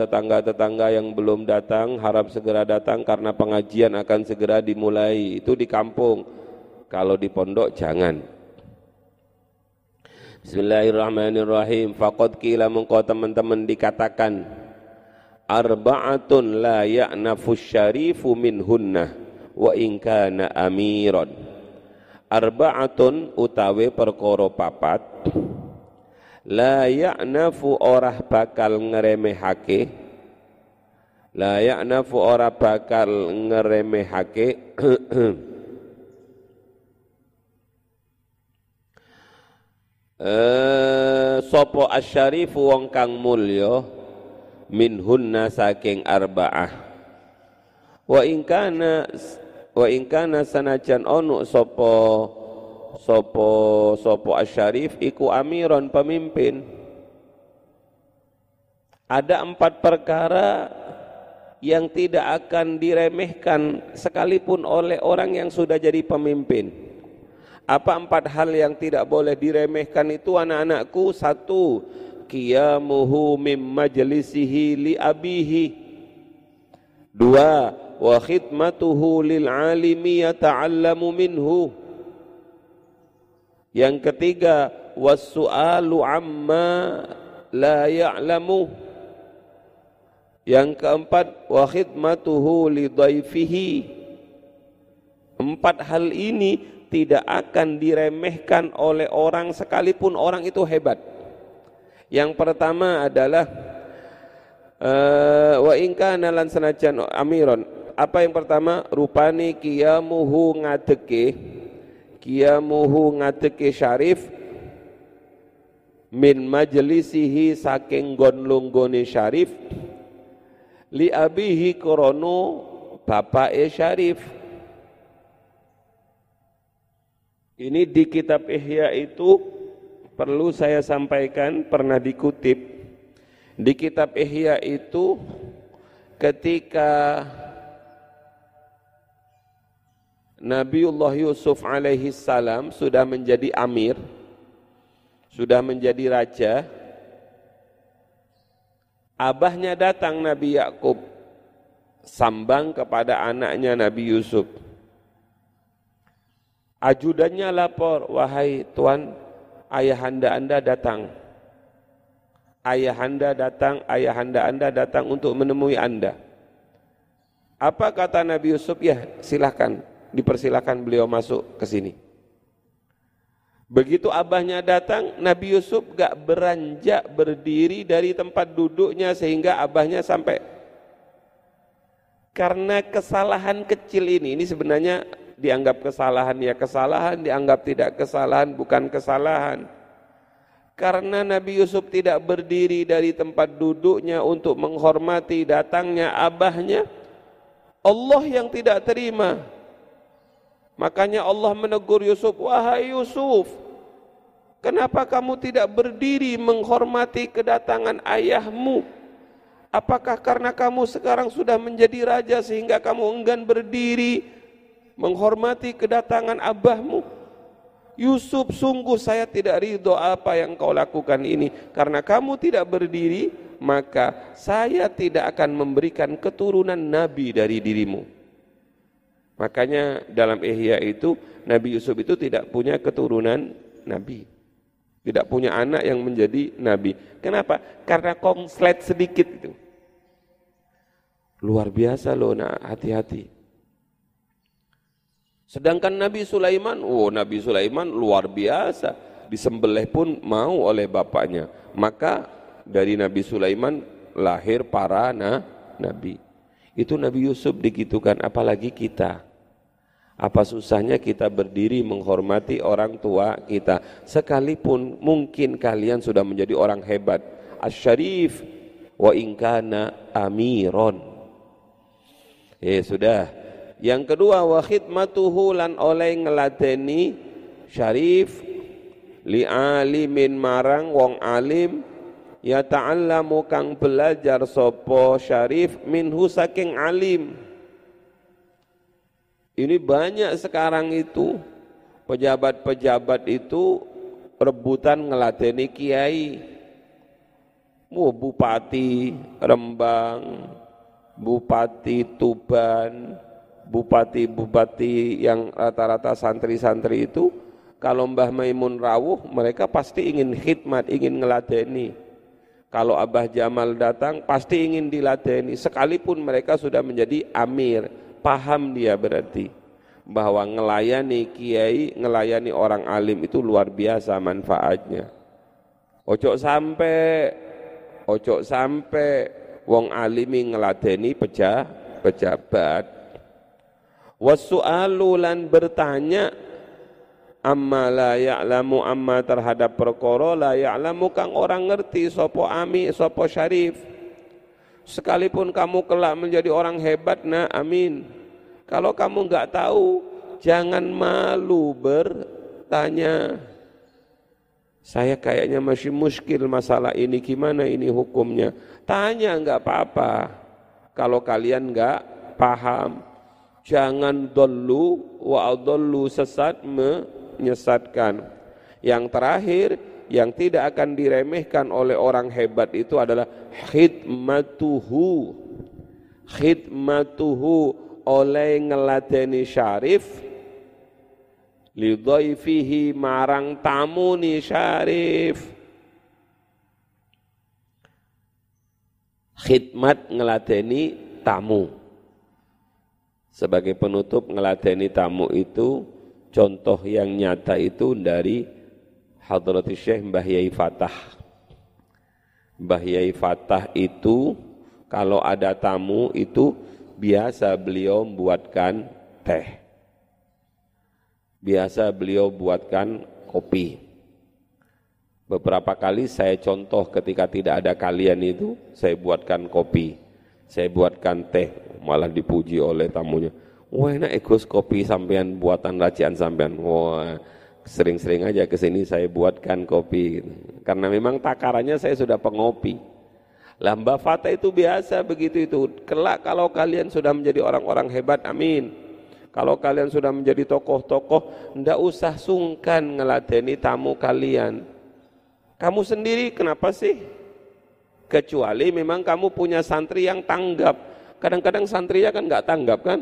tetangga-tetangga yang belum datang harap segera datang karena pengajian akan segera dimulai. Itu di kampung. Kalau di pondok jangan. Bismillahirrahmanirrahim. Faqad kila mengkau teman-teman dikatakan arba'atun la ya'nafu syarifu minhunna wa in kana amiran arba'atun utawi perkara papat la ya'nafu orah bakal ngeremehake la ya'nafu ora bakal ngeremehake eh asyarifu wong kang mulya minhunna saking arba'ah. Wa in kana wa ingkana sanajan ono sopo sopo sopo asyarif iku amiron pemimpin. Ada empat perkara yang tidak akan diremehkan sekalipun oleh orang yang sudah jadi pemimpin. Apa empat hal yang tidak boleh diremehkan itu anak-anakku? Satu qiyamuhu mim majlisihi li abihi. Dua wa khidmatuhu lil alimi yata'allamu minhu. Yang ketiga wasu'alu amma la ya'lamu. Yang keempat wa khidmatuhu li dhaifihi. Empat hal ini tidak akan diremehkan oleh orang sekalipun orang itu hebat yang pertama adalah uh, wa in kana lan sanajan amiron. Apa yang pertama? Rupani kiamuhu ngadeke kiamuhu ngadeke syarif min majlisihi saking gon syarif li abihi krono bapake syarif. Ini di kitab Ihya itu perlu saya sampaikan pernah dikutip di kitab Ihya itu ketika Nabiullah Yusuf alaihi salam sudah menjadi amir, sudah menjadi raja. Abahnya datang Nabi Yakub sambang kepada anaknya Nabi Yusuf. Ajudannya lapor, wahai tuan, ayahanda anda datang. Ayahanda datang, ayahanda anda datang untuk menemui anda. Apa kata Nabi Yusuf? Ya, silahkan dipersilakan beliau masuk ke sini. Begitu abahnya datang, Nabi Yusuf gak beranjak berdiri dari tempat duduknya sehingga abahnya sampai. Karena kesalahan kecil ini, ini sebenarnya dianggap kesalahan ya kesalahan, dianggap tidak kesalahan bukan kesalahan. Karena Nabi Yusuf tidak berdiri dari tempat duduknya untuk menghormati datangnya abahnya, Allah yang tidak terima Makanya Allah menegur Yusuf, wahai Yusuf, kenapa kamu tidak berdiri menghormati kedatangan ayahmu? Apakah karena kamu sekarang sudah menjadi raja sehingga kamu enggan berdiri menghormati kedatangan abahmu? Yusuf sungguh saya tidak ridho apa yang kau lakukan ini karena kamu tidak berdiri maka saya tidak akan memberikan keturunan nabi dari dirimu. Makanya dalam Ihya itu Nabi Yusuf itu tidak punya keturunan Nabi. Tidak punya anak yang menjadi Nabi. Kenapa? Karena konslet sedikit itu. Luar biasa loh, nak hati-hati. Sedangkan Nabi Sulaiman, oh Nabi Sulaiman luar biasa. Disembelih pun mau oleh bapaknya. Maka dari Nabi Sulaiman lahir para na, nabi. Itu Nabi Yusuf digitukan, apalagi kita. Apa susahnya kita berdiri menghormati orang tua kita. Sekalipun mungkin kalian sudah menjadi orang hebat. Asyarif wa ingkana amiron. Eh sudah. Yang kedua wa khidmatuhu lan oleh ngeladeni syarif li alimin marang wong alim ya ta'allamu kang belajar sopo syarif minhu saking alim. Ini banyak sekarang itu pejabat-pejabat itu rebutan ngeladeni kiai. Mau bupati Rembang bupati Tuban, bupati-bupati yang rata-rata santri-santri itu kalau Mbah Maimun rawuh mereka pasti ingin khidmat, ingin ngeladeni. Kalau Abah Jamal datang pasti ingin diladeni sekalipun mereka sudah menjadi amir, paham dia berarti bahwa ngelayani kiai, ngelayani orang alim itu luar biasa manfaatnya. Ojo sampai ojo sampai wong alimi ngeladeni peja, pejabat wasu'alu lan bertanya amma la ya'lamu amma terhadap perkara la ya'lamu kang orang ngerti sopo ami sopo syarif? Sekalipun kamu kelak menjadi orang hebat nah amin. Kalau kamu nggak tahu jangan malu bertanya. Saya kayaknya masih muskil masalah ini. Gimana ini hukumnya? Tanya enggak apa-apa. Kalau kalian enggak paham, jangan dolu wa sesat menyesatkan. Yang terakhir, yang tidak akan diremehkan oleh orang hebat itu adalah khidmatuhu. Khidmatuhu oleh ngeladeni syarif lidhaifihi marang tamuni syarif khidmat ngeladeni tamu. Sebagai penutup ngeladeni tamu itu contoh yang nyata itu dari Hadratus Syekh Mbah Yai Fatah. Mbah Yai Fatah itu kalau ada tamu itu biasa beliau buatkan teh. Biasa beliau buatkan kopi. Beberapa kali saya contoh ketika tidak ada kalian itu, saya buatkan kopi, saya buatkan teh, malah dipuji oleh tamunya. Wah enak ekos kopi sampean buatan racian sampean. Wah sering-sering aja ke sini saya buatkan kopi. Karena memang takarannya saya sudah pengopi. Lah Mbak Fata itu biasa begitu itu. Kelak kalau kalian sudah menjadi orang-orang hebat, amin. Kalau kalian sudah menjadi tokoh-tokoh, ndak usah sungkan ngeladeni tamu kalian kamu sendiri kenapa sih? Kecuali memang kamu punya santri yang tanggap. Kadang-kadang santrinya kan nggak tanggap kan?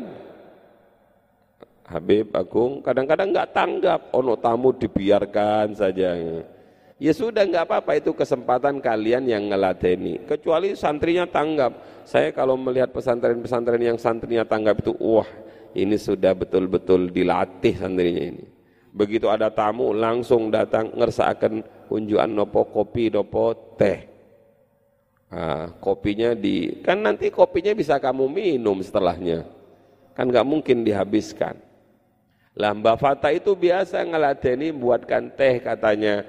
Habib Agung kadang-kadang nggak tanggap. Ono tamu dibiarkan saja. Ya sudah nggak apa-apa itu kesempatan kalian yang ngeladeni. Kecuali santrinya tanggap. Saya kalau melihat pesantren-pesantren yang santrinya tanggap itu, wah ini sudah betul-betul dilatih santrinya ini. Begitu ada tamu langsung datang ngersakan unjuan nopo kopi nopo teh nah, kopinya di kan nanti kopinya bisa kamu minum setelahnya. Kan nggak mungkin dihabiskan. Lah Mbak Fata itu biasa ngeladeni buatkan teh katanya.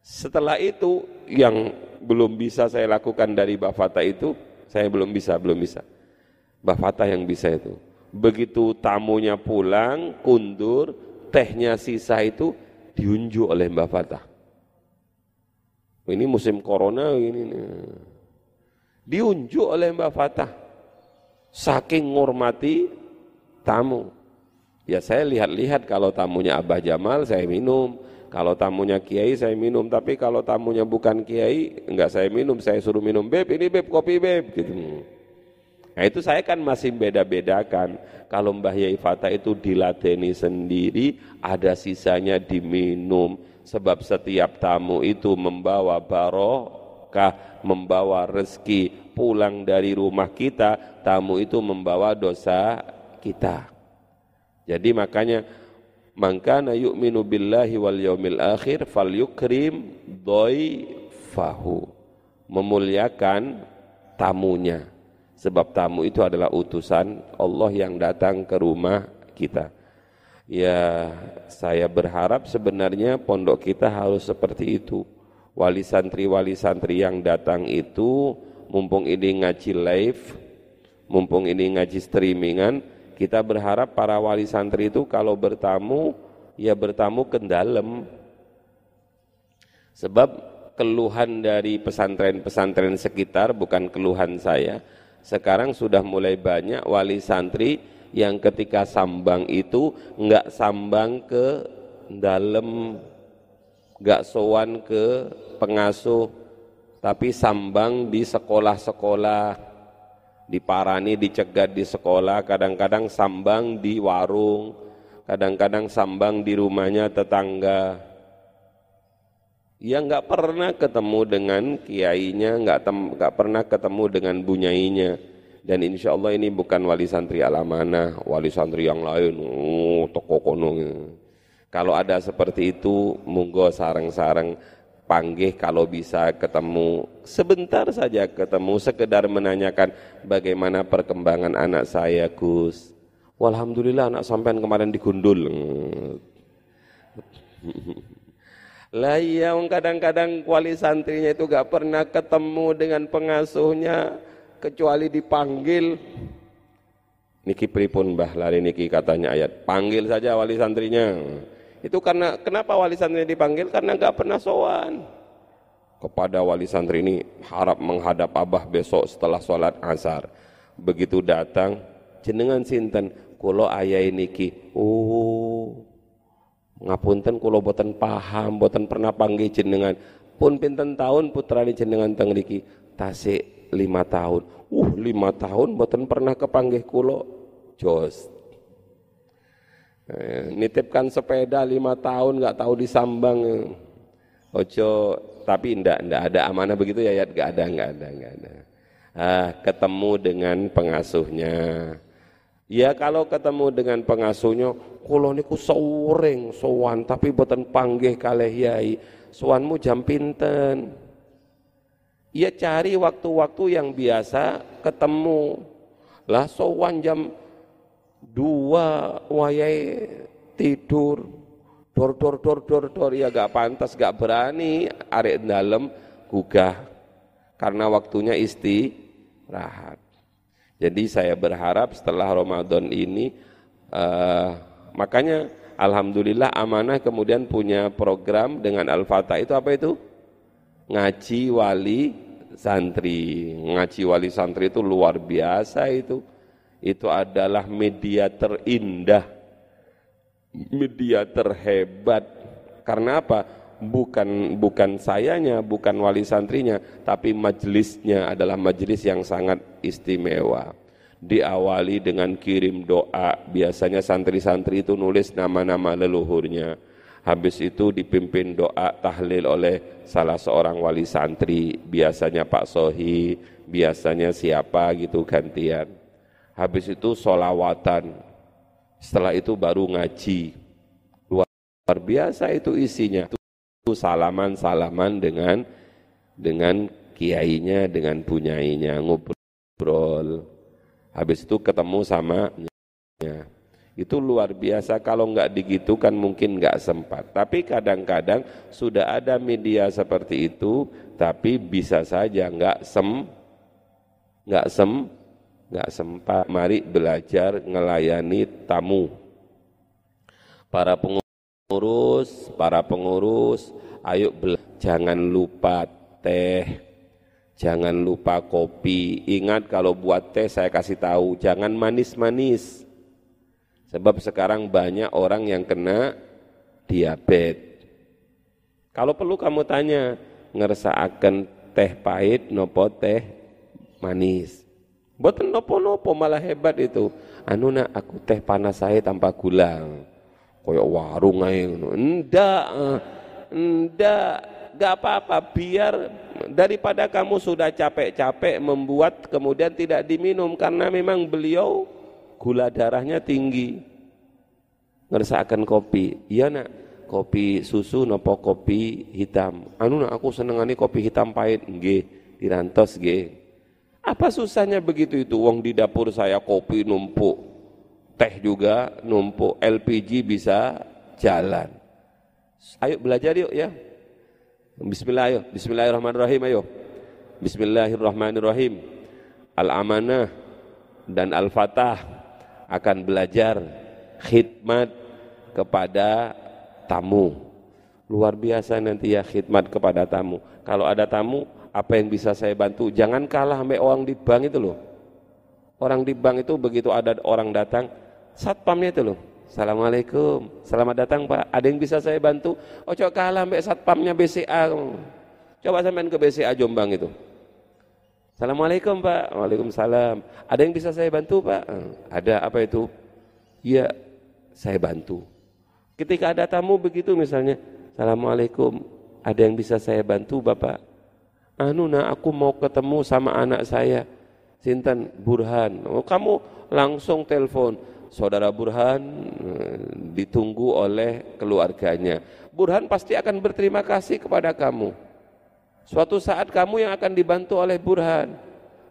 Setelah itu yang belum bisa saya lakukan dari Mbak Fata itu saya belum bisa belum bisa. Mbak Fata yang bisa itu. Begitu tamunya pulang kundur tehnya sisa itu diunjuk oleh Mbak Fatah. Ini musim corona ini. Diunjuk oleh Mbak Fatah. Saking ngormati tamu. Ya saya lihat-lihat kalau tamunya Abah Jamal saya minum. Kalau tamunya Kiai saya minum, tapi kalau tamunya bukan Kiai enggak saya minum, saya suruh minum beb, ini beb kopi beb gitu. Nah itu saya kan masih beda-bedakan. Kalau Mbah Yai Fatah itu dilateni sendiri, ada sisanya diminum. Sebab setiap tamu itu membawa barokah, membawa rezeki. Pulang dari rumah kita, tamu itu membawa dosa kita. Jadi makanya mangkana yu'minu billahi wal yaumil akhir fal yukrim fahu memuliakan tamunya Sebab tamu itu adalah utusan Allah yang datang ke rumah kita. Ya, saya berharap sebenarnya pondok kita harus seperti itu. wali santri-wali santri yang datang itu mumpung ini ngaji live, mumpung ini ngaji streamingan, kita berharap para wali santri itu kalau bertamu ya bertamu ke dalam. Sebab keluhan dari pesantren-pesantren sekitar bukan keluhan saya. Sekarang sudah mulai banyak wali santri yang ketika sambang itu enggak sambang ke dalam enggak sowan ke pengasuh tapi sambang di sekolah-sekolah. Diparani dicegat di sekolah kadang-kadang sambang di warung kadang-kadang sambang di rumahnya tetangga. Ya nggak pernah ketemu dengan kiainya nggak nggak pernah ketemu dengan bunyainya dan insya Allah ini bukan wali santri alamana wali santri yang lain. Oh toko kono. Kalau ada seperti itu monggo sarang-sarang panggih kalau bisa ketemu. Sebentar saja ketemu sekedar menanyakan bagaimana perkembangan anak saya Gus. Walhamdulillah anak sampean kemarin digundul. Lah iya kadang-kadang wali santrinya itu gak pernah ketemu dengan pengasuhnya kecuali dipanggil niki pripun mbah lari niki katanya ayat panggil saja wali santrinya itu karena kenapa wali santri dipanggil? Karena nggak pernah sowan kepada wali santri ini harap menghadap abah besok setelah sholat asar. Begitu datang, jenengan sinten, kulo ayah niki. Oh, ngapunten kulo boten paham, boten pernah panggil jenengan. Pun pinten tahun putra ini jenengan teng niki tasik lima tahun. Uh, lima tahun boten pernah kepanggih kulo. Jos, Eh, nitipkan sepeda lima tahun nggak tahu disambang. Ojo, tapi ndak ndak ada amanah begitu ya, ya nggak ada nggak ada nggak ada. Ah, ketemu dengan pengasuhnya. Ya kalau ketemu dengan pengasuhnya, kulo niku sawring sowan tapi boten panggih kalih yai. Sowanmu jam pinten? Ya cari waktu-waktu yang biasa ketemu. Lah sowan jam dua wayai tidur. Dor dor dor dor dor. Ya gak pantas gak berani. Arek dalam gugah. Karena waktunya istirahat. Jadi saya berharap setelah Ramadan ini uh, makanya Alhamdulillah amanah kemudian punya program dengan Al-Fatah. Itu apa itu? Ngaji wali santri. Ngaji wali santri itu luar biasa itu itu adalah media terindah, media terhebat. Karena apa? Bukan bukan sayanya, bukan wali santrinya, tapi majelisnya adalah majelis yang sangat istimewa. Diawali dengan kirim doa, biasanya santri-santri itu nulis nama-nama leluhurnya. Habis itu dipimpin doa tahlil oleh salah seorang wali santri, biasanya Pak Sohi, biasanya siapa gitu gantian habis itu solawatan, setelah itu baru ngaji. Luar biasa itu isinya. Itu salaman-salaman dengan dengan kiainya, dengan punyainya, ngobrol. Habis itu ketemu sama. Itu luar biasa. Kalau nggak digitu kan mungkin nggak sempat. Tapi kadang-kadang sudah ada media seperti itu, tapi bisa saja nggak sem nggak sem nggak sempat. Mari belajar ngelayani tamu. Para pengurus para pengurus ayo jangan lupa teh jangan lupa kopi. Ingat kalau buat teh saya kasih tahu jangan manis-manis sebab sekarang banyak orang yang kena diabetes kalau perlu kamu tanya ngerasa akan teh pahit nopo teh manis Boten nopo-nopo malah hebat itu. Anu nak aku teh panas saya tanpa gula. Koyok warung aja. Enggak, enggak, gak apa-apa. Biar daripada kamu sudah capek-capek membuat kemudian tidak diminum karena memang beliau gula darahnya tinggi. Ngerasakan kopi. Iya nak, kopi susu nopo kopi hitam. Anu nak aku senengani kopi hitam pahit. Nggih, dirantos nggih. Apa susahnya begitu itu? Wong di dapur saya kopi numpuk, teh juga numpuk, LPG bisa jalan. Ayo belajar yuk ya. Bismillah ayo, Bismillahirrahmanirrahim ayo. Bismillahirrahmanirrahim. Al-Amanah dan Al-Fatah akan belajar khidmat kepada tamu. Luar biasa nanti ya khidmat kepada tamu. Kalau ada tamu, apa yang bisa saya bantu? Jangan kalah sampai orang di bank itu loh. Orang di bank itu begitu ada orang datang, satpamnya itu loh Assalamualaikum, selamat datang Pak. Ada yang bisa saya bantu? Oh coba kalah mbak satpamnya BCA. Coba sampean ke BCA Jombang itu. Assalamualaikum Pak. Waalaikumsalam. Ada yang bisa saya bantu Pak? Ada apa itu? Iya, saya bantu. Ketika ada tamu begitu misalnya, Assalamualaikum, ada yang bisa saya bantu Bapak? Anu nah aku mau ketemu sama anak saya. Sinten Burhan. Oh, kamu langsung telepon saudara Burhan eh, ditunggu oleh keluarganya. Burhan pasti akan berterima kasih kepada kamu. Suatu saat kamu yang akan dibantu oleh Burhan.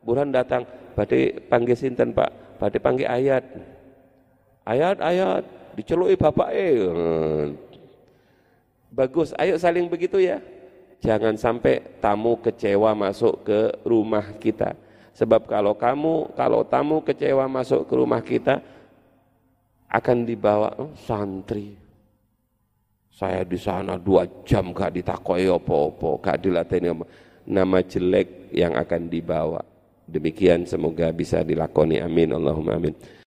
Burhan datang, badai panggil sinten Pak, badai panggil ayat. Ayat, ayat, dicelui bapak eh. Bagus, ayo saling begitu ya. Jangan sampai tamu kecewa masuk ke rumah kita. Sebab kalau kamu, kalau tamu kecewa masuk ke rumah kita, akan dibawa oh, santri. Saya di sana dua jam gak ditakoi opo-opo, gak dilatih nama jelek yang akan dibawa. Demikian semoga bisa dilakoni. Amin. Allahumma amin.